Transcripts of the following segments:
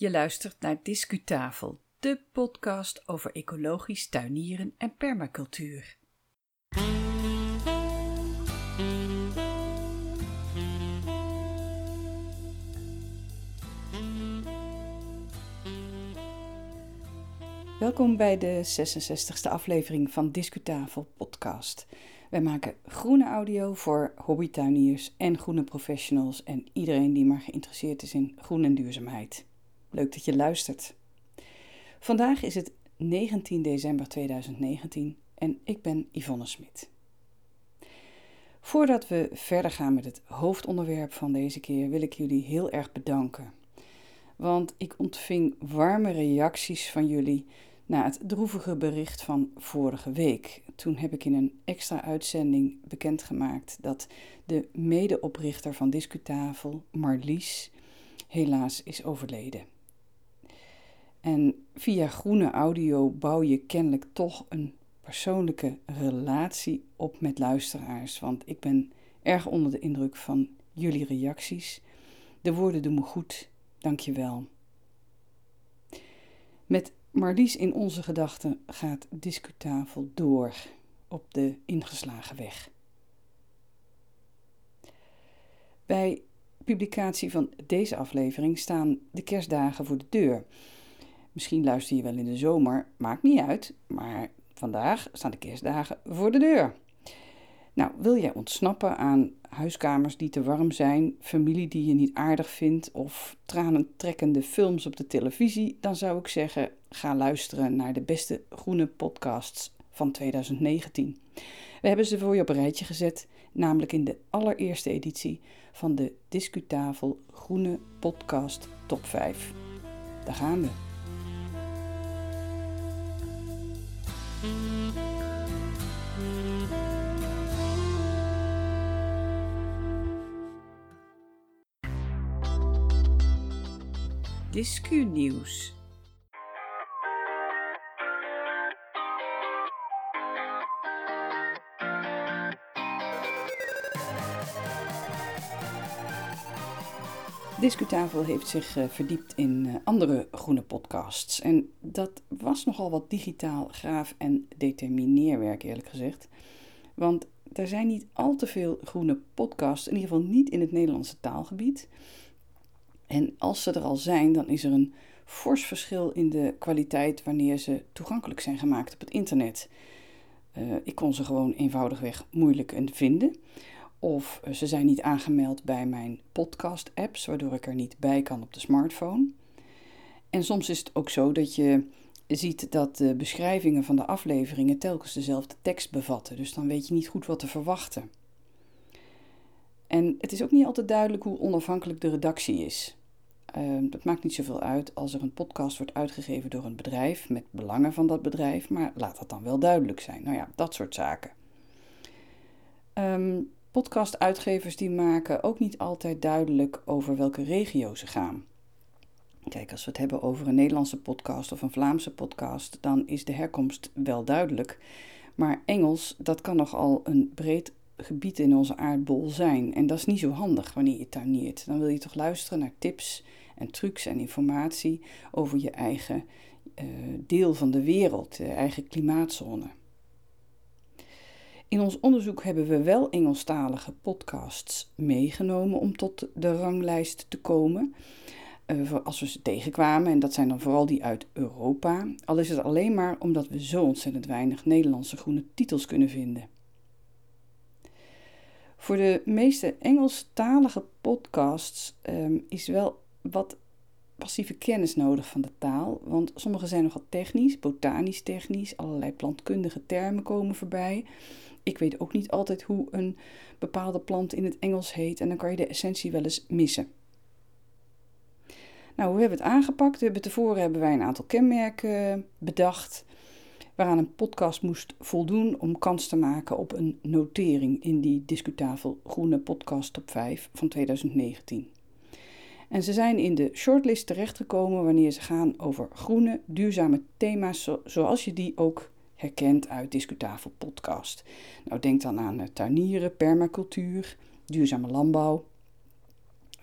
Je luistert naar Discutafel, de podcast over ecologisch tuinieren en permacultuur. Welkom bij de 66e aflevering van Discutafel podcast. Wij maken groene audio voor hobbytuiniers en groene professionals en iedereen die maar geïnteresseerd is in groen en duurzaamheid. Leuk dat je luistert. Vandaag is het 19 december 2019 en ik ben Yvonne Smit. Voordat we verder gaan met het hoofdonderwerp van deze keer, wil ik jullie heel erg bedanken. Want ik ontving warme reacties van jullie na het droevige bericht van vorige week. Toen heb ik in een extra uitzending bekendgemaakt dat de medeoprichter van Discutafel, Marlies, helaas is overleden. En via groene audio bouw je kennelijk toch een persoonlijke relatie op met luisteraars. Want ik ben erg onder de indruk van jullie reacties. De woorden doen me goed. Dank je wel. Met Marlies in onze gedachten gaat discutafel door op de ingeslagen weg. Bij publicatie van deze aflevering staan de kerstdagen voor de deur. Misschien luister je wel in de zomer, maakt niet uit, maar vandaag staan de kerstdagen voor de deur. Nou, wil jij ontsnappen aan huiskamers die te warm zijn, familie die je niet aardig vindt of tranentrekkende films op de televisie, dan zou ik zeggen: ga luisteren naar de beste groene podcasts van 2019. We hebben ze voor je op een rijtje gezet, namelijk in de allereerste editie van de Discutafel Groene Podcast Top 5. Daar gaan we. Discu Nieuws. Discutafel heeft zich uh, verdiept in uh, andere groene podcasts. En dat was nogal wat digitaal graaf en determineerwerk, eerlijk gezegd. Want er zijn niet al te veel groene podcasts, in ieder geval niet in het Nederlandse taalgebied. En als ze er al zijn, dan is er een fors verschil in de kwaliteit wanneer ze toegankelijk zijn gemaakt op het internet. Uh, ik kon ze gewoon eenvoudigweg moeilijk vinden. Of ze zijn niet aangemeld bij mijn podcast-apps, waardoor ik er niet bij kan op de smartphone. En soms is het ook zo dat je ziet dat de beschrijvingen van de afleveringen telkens dezelfde tekst bevatten. Dus dan weet je niet goed wat te verwachten. En het is ook niet altijd duidelijk hoe onafhankelijk de redactie is. Uh, dat maakt niet zoveel uit als er een podcast wordt uitgegeven door een bedrijf met belangen van dat bedrijf, maar laat dat dan wel duidelijk zijn. Nou ja, dat soort zaken. Um, Podcastuitgevers die maken ook niet altijd duidelijk over welke regio ze gaan. Kijk, als we het hebben over een Nederlandse podcast of een Vlaamse podcast, dan is de herkomst wel duidelijk. Maar Engels, dat kan nogal een breed gebied in onze aardbol zijn. En dat is niet zo handig wanneer je tuiniert. Dan wil je toch luisteren naar tips en trucs en informatie over je eigen uh, deel van de wereld, de eigen klimaatzone. In ons onderzoek hebben we wel Engelstalige podcasts meegenomen om tot de ranglijst te komen. Uh, als we ze tegenkwamen, en dat zijn dan vooral die uit Europa, al is het alleen maar omdat we zo ontzettend weinig Nederlandse groene titels kunnen vinden. Voor de meeste Engelstalige podcasts um, is wel wat passieve kennis nodig van de taal, want sommige zijn nogal technisch, botanisch technisch, allerlei plantkundige termen komen voorbij. Ik weet ook niet altijd hoe een bepaalde plant in het Engels heet en dan kan je de essentie wel eens missen. Nou, hoe hebben we het aangepakt? We hebben tevoren hebben wij een aantal kenmerken bedacht waaraan een podcast moest voldoen om kans te maken op een notering in die discutafel groene podcast top 5 van 2019. En ze zijn in de shortlist terechtgekomen wanneer ze gaan over groene, duurzame thema's zoals je die ook herkent uit Discutafel podcast. Nou, denk dan aan tuinieren, permacultuur, duurzame landbouw.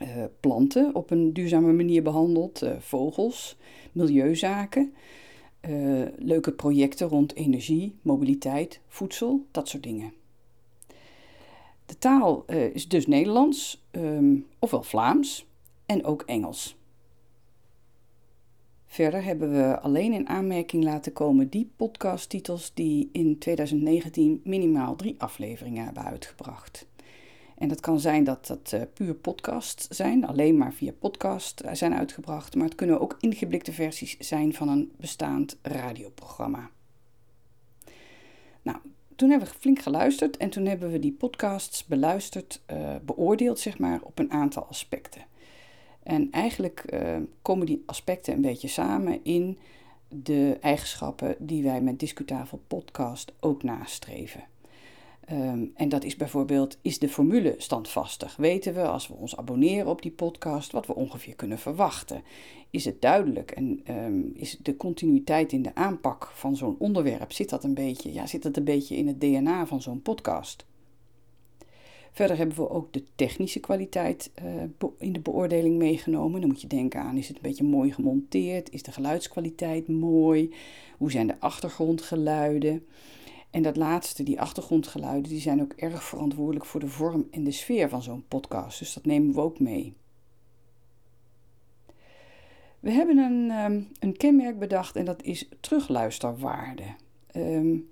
uh, planten op een duurzame manier behandeld, uh, vogels, milieuzaken, leuke projecten rond energie, mobiliteit, voedsel, dat soort dingen. De taal is dus Nederlands, um, ofwel Vlaams en ook Engels. Verder hebben we alleen in aanmerking laten komen die podcasttitels die in 2019 minimaal drie afleveringen hebben uitgebracht. En dat kan zijn dat dat uh, puur podcasts zijn, alleen maar via podcast eh, zijn uitgebracht, maar het kunnen ook ingeblikte versies zijn van een bestaand radioprogramma. Nou, toen hebben we flink geluisterd en toen hebben we die podcasts beluisterd, uh, beoordeeld zeg maar, op een aantal aspecten. En eigenlijk uh, komen die aspecten een beetje samen in de eigenschappen die wij met Discutafel Podcast ook nastreven. Um, en dat is bijvoorbeeld, is de formule standvastig? Weten we als we ons abonneren op die podcast wat we ongeveer kunnen verwachten? Is het duidelijk en um, is de continuïteit in de aanpak van zo'n onderwerp, zit dat een beetje, ja, zit dat een beetje in het DNA van zo'n podcast? Verder hebben we ook de technische kwaliteit uh, in de beoordeling meegenomen. Dan moet je denken aan, is het een beetje mooi gemonteerd? Is de geluidskwaliteit mooi? Hoe zijn de achtergrondgeluiden? En dat laatste, die achtergrondgeluiden, die zijn ook erg verantwoordelijk voor de vorm en de sfeer van zo'n podcast. Dus dat nemen we ook mee. We hebben een, um, een kenmerk bedacht en dat is terugluisterwaarde. Um,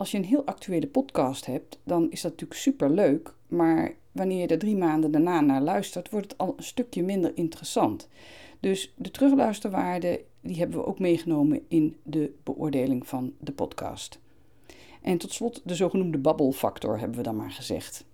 als je een heel actuele podcast hebt, dan is dat natuurlijk super leuk. Maar wanneer je er drie maanden daarna naar luistert, wordt het al een stukje minder interessant. Dus de terugluisterwaarde, die hebben we ook meegenomen in de beoordeling van de podcast. En tot slot de zogenoemde babbelfactor hebben we dan maar gezegd.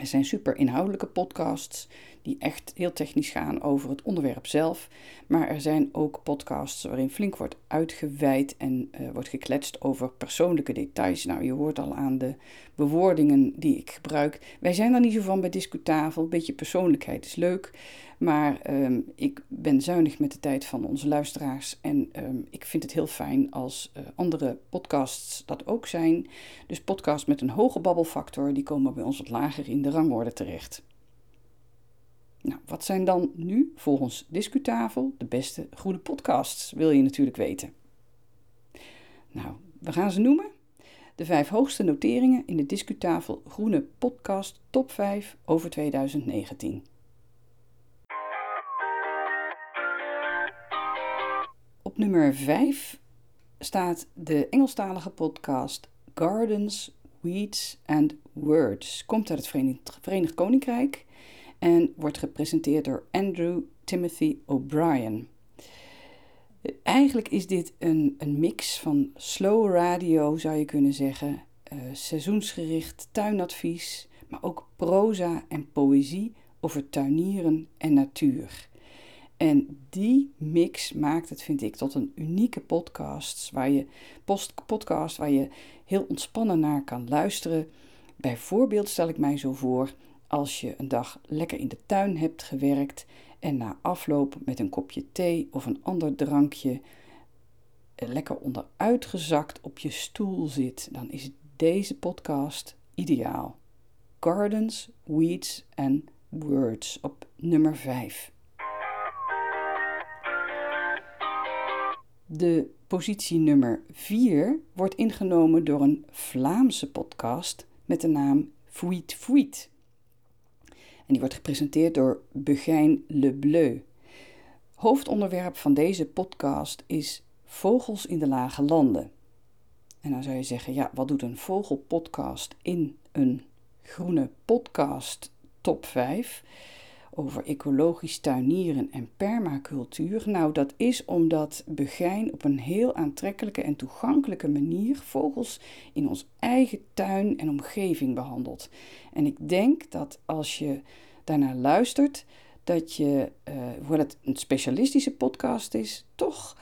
Er zijn super inhoudelijke podcasts die echt heel technisch gaan over het onderwerp zelf. Maar er zijn ook podcasts waarin flink wordt uitgeweid en uh, wordt gekletst over persoonlijke details. Nou, je hoort al aan de bewoordingen die ik gebruik. Wij zijn er niet zo van bij Discutafel. Een beetje persoonlijkheid is leuk. Maar um, ik ben zuinig met de tijd van onze luisteraars. En um, ik vind het heel fijn als uh, andere podcasts dat ook zijn. Dus podcasts met een hoge babbelfactor, die komen bij ons wat lager in de rangorde terecht. Nou, wat zijn dan nu volgens Discutafel de beste groene podcasts, wil je natuurlijk weten. Nou, we gaan ze noemen. De vijf hoogste noteringen in de Discutafel Groene Podcast Top 5 over 2019. Op nummer 5 staat de Engelstalige podcast Gardens, Weeds and Words. Komt uit het Verenigd Koninkrijk en wordt gepresenteerd door Andrew Timothy O'Brien. Eigenlijk is dit een, een mix van slow radio, zou je kunnen zeggen, uh, seizoensgericht tuinadvies, maar ook proza en poëzie over tuinieren en natuur. En die mix maakt het, vind ik, tot een unieke podcast waar je, post, podcast waar je heel ontspannen naar kan luisteren. Bijvoorbeeld stel ik mij zo voor als je een dag lekker in de tuin hebt gewerkt en na afloop met een kopje thee of een ander drankje lekker onderuitgezakt op je stoel zit, dan is deze podcast ideaal. Gardens, Weeds and Words op nummer 5. De positie nummer 4 wordt ingenomen door een Vlaamse podcast met de naam Fuit Fuit. En die wordt gepresenteerd door Begijn Le Bleu. Hoofdonderwerp van deze podcast is vogels in de lage landen. En dan zou je zeggen, ja, wat doet een vogelpodcast in een groene podcast top 5? Over ecologisch tuinieren en permacultuur? Nou, dat is omdat Begijn op een heel aantrekkelijke en toegankelijke manier vogels in ons eigen tuin en omgeving behandelt. En ik denk dat als je daarnaar luistert, dat je, uh, hoewel het een specialistische podcast is, toch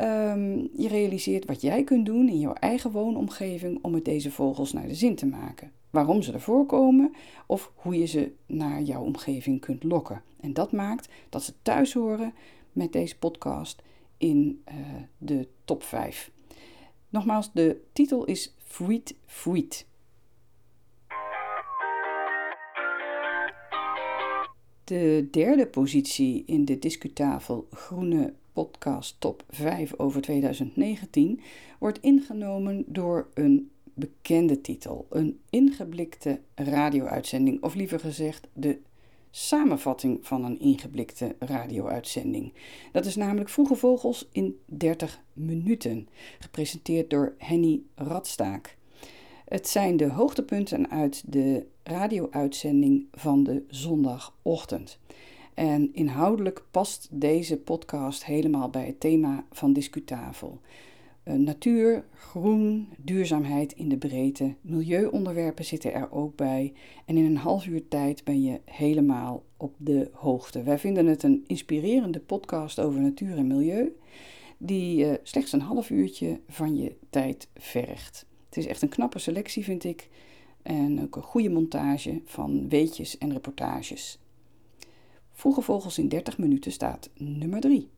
um, je realiseert wat jij kunt doen in jouw eigen woonomgeving om met deze vogels naar de zin te maken waarom ze er voorkomen of hoe je ze naar jouw omgeving kunt lokken. En dat maakt dat ze thuis horen met deze podcast in uh, de top 5. Nogmaals, de titel is Fruit Fruit. De derde positie in de discutafel Groene Podcast Top 5 over 2019 wordt ingenomen door een bekende titel, een ingeblikte radio-uitzending, of liever gezegd de samenvatting van een ingeblikte radio-uitzending. Dat is namelijk Vroege Vogels in 30 minuten, gepresenteerd door Henny Radstaak. Het zijn de hoogtepunten uit de radio-uitzending van de zondagochtend. En inhoudelijk past deze podcast helemaal bij het thema van Discutafel. Uh, natuur, groen, duurzaamheid in de breedte, milieuonderwerpen zitten er ook bij. En in een half uur tijd ben je helemaal op de hoogte. Wij vinden het een inspirerende podcast over natuur en milieu, die uh, slechts een half uurtje van je tijd vergt. Het is echt een knappe selectie, vind ik. En ook een goede montage van weetjes en reportages. Vroege Vogels in 30 minuten staat nummer 3.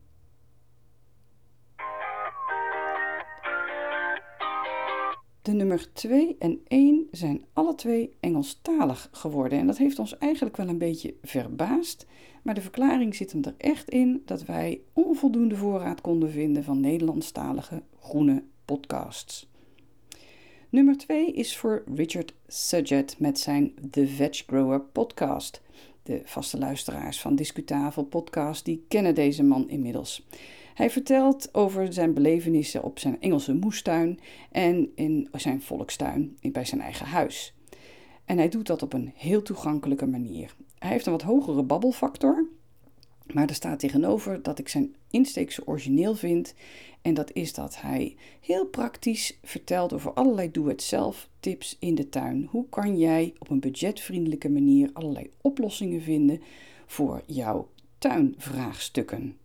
De nummer 2 en 1 zijn alle twee Engelstalig geworden. En dat heeft ons eigenlijk wel een beetje verbaasd. Maar de verklaring zit hem er echt in dat wij onvoldoende voorraad konden vinden van Nederlandstalige groene podcasts. Nummer 2 is voor Richard Sudgett met zijn The Veg Grower podcast. De vaste luisteraars van Discutafel podcast die kennen deze man inmiddels. Hij vertelt over zijn belevenissen op zijn Engelse moestuin en in zijn volkstuin bij zijn eigen huis. En hij doet dat op een heel toegankelijke manier. Hij heeft een wat hogere babbelfactor, maar er staat tegenover dat ik zijn insteek zo origineel vind. En dat is dat hij heel praktisch vertelt over allerlei doe-het-zelf tips in de tuin. Hoe kan jij op een budgetvriendelijke manier allerlei oplossingen vinden voor jouw tuinvraagstukken?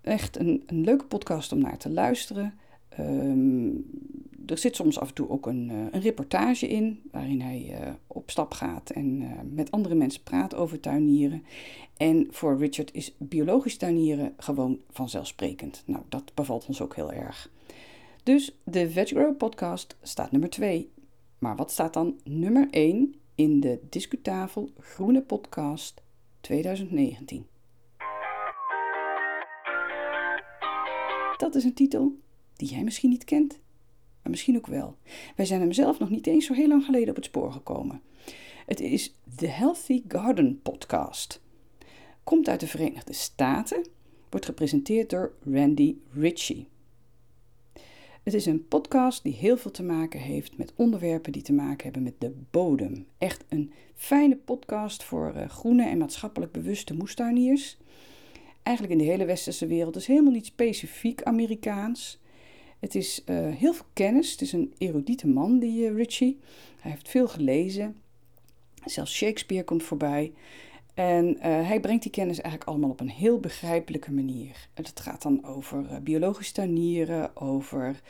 Echt een, een leuke podcast om naar te luisteren. Ehm, er zit soms af en toe ook een, uh, een reportage in, waarin hij uh, op stap gaat en uh, met andere mensen praat over tuinieren. En voor Richard is biologisch tuinieren gewoon vanzelfsprekend. Nou, dat bevalt ons ook heel erg. Dus de VegGrow podcast staat nummer 2. Maar wat staat dan nummer 1 in de Discutafel Groene Podcast 2019? Dat is een titel die jij misschien niet kent, misschien ook wel. Wij zijn hem zelf nog niet eens zo heel lang geleden op het spoor gekomen. Het is The Healthy Garden Podcast. Komt uit de Verenigde Staten, wordt gepresenteerd door Randy Ritchie. Het is een podcast die heel veel te maken heeft met onderwerpen die te maken hebben met de bodem. Echt een fijne podcast voor uh, groene en maatschappelijk bewuste moestuiniers. Eigenlijk in de hele westerse wereld. is helemaal niet specifiek Amerikaans. Het is uh, heel veel kennis. Het is een erudite man, die uh, Ritchie. Hij heeft veel gelezen. Zelfs Shakespeare komt voorbij. En uh, hij brengt die kennis eigenlijk allemaal op een heel begrijpelijke manier. En het gaat dan over biologisch tuinieren, over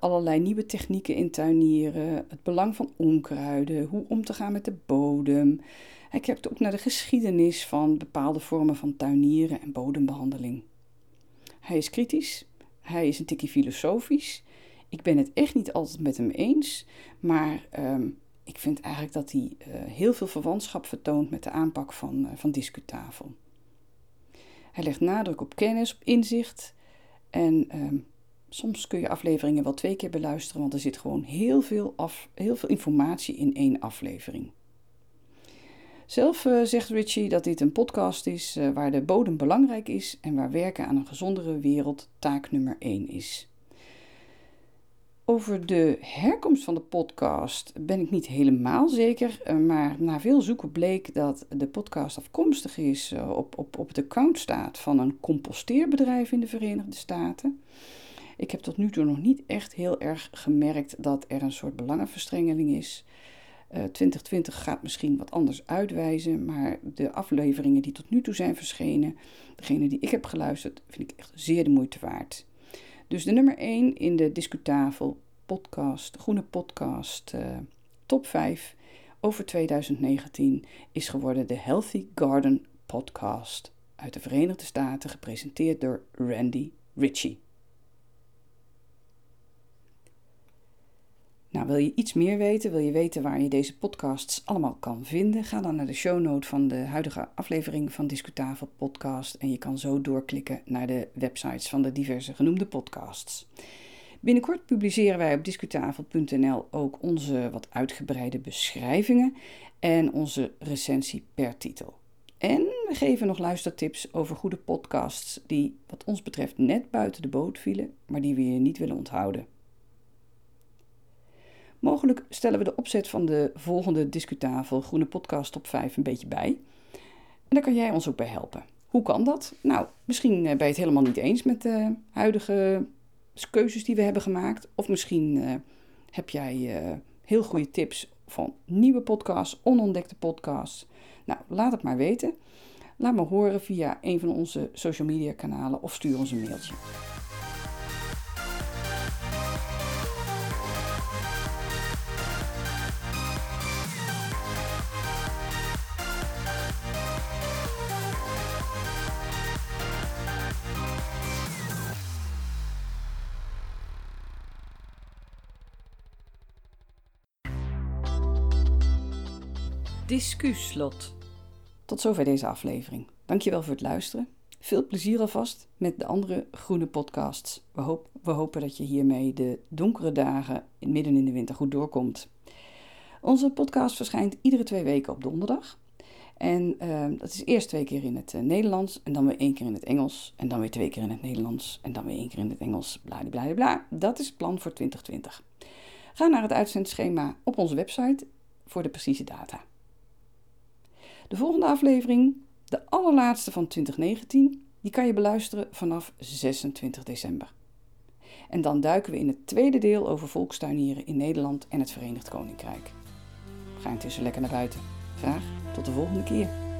allerlei nieuwe technieken in tuinieren, het belang van onkruiden, hoe om te gaan met de bodem. Hij kijkt ook naar de geschiedenis van bepaalde vormen van tuinieren en bodembehandeling. Hij is kritisch, hij is een tikje filosofisch. Ik ben het echt niet altijd met hem eens, maar um, ik vind eigenlijk dat hij uh, heel veel verwantschap vertoont met de aanpak van, uh, van discutafel. Hij legt nadruk op kennis, op inzicht en um, soms kun je afleveringen wel twee keer beluisteren, want er zit gewoon heel veel, af, heel veel informatie in één aflevering. Zelf uh, zegt Richie dat dit een podcast is uh, waar de bodem belangrijk is en waar werken aan een gezondere wereld taak nummer 1 is. Over de herkomst van de podcast ben ik niet helemaal zeker, uh, maar na veel zoeken bleek dat de podcast afkomstig is, op, op, op het account staat van een composteerbedrijf in de Verenigde Staten. Ik heb tot nu toe nog niet echt heel erg gemerkt dat er een soort belangenverstrengeling is. 2020 eh, gaat misschien wat anders uitwijzen, maar de afleveringen die tot nu toe zijn verschenen, degene die ik heb geluisterd, vind ik echt zeer de moeite waard. Dus de nummer 1 in de Discutafel podcast, groene podcast, uh, top 5 over 2019 is geworden de Healthy Garden podcast uit de Verenigde Staten, gepresenteerd door Randy Ritchie. Nou, wil je iets meer weten? Wil je weten waar je deze podcasts allemaal kan vinden? Ga dan naar de show note van de huidige aflevering van Discutafel Podcast en je kan zo doorklikken naar de websites van de diverse genoemde podcasts. Binnenkort publiceren wij op discutafel.nl ook onze wat uitgebreide beschrijvingen en onze recensie per titel. En we geven nog luistertips over goede podcasts die, wat ons betreft, net buiten de boot vielen, maar die we je niet willen onthouden. Mogelijk stellen we de opzet van de volgende Discutafel Groene Podcast top 5 een beetje bij. En daar kan jij ons ook bij helpen. Hoe kan dat? Nou, misschien eh, ben je het helemaal niet eens met de huidige keuzes die we hebben gemaakt. Of misschien uh, heb jij uh, heel goede tips van nieuwe podcasts, onontdekte podcasts. Nou, laat het maar weten. Laat me horen via een van onze social media kanalen of stuur ons een mailtje. Discuslot. Tot zover deze aflevering. Dankjewel voor het luisteren. Veel plezier alvast met de andere groene podcasts. We, we hopen dat je hiermee de donkere dagen midden in de winter goed doorkomt. Onze podcast verschijnt iedere twee weken op donderdag. En uh, dat is eerst twee keer in het uh, Nederlands en dan weer één keer in het Engels. En dan weer twee keer in het Nederlands en dan weer één keer in het Engels. Bla bla Dat is het plan voor 2020. Ga naar het uitzendschema op onze website voor de precieze data. De volgende aflevering, de allerlaatste van 2019, die kan je beluisteren vanaf 26 december. En dan duiken we in het tweede deel over volkstuinieren in Nederland en het Verenigd Koninkrijk. Ga intussen lekker naar buiten. Graag tot de volgende keer.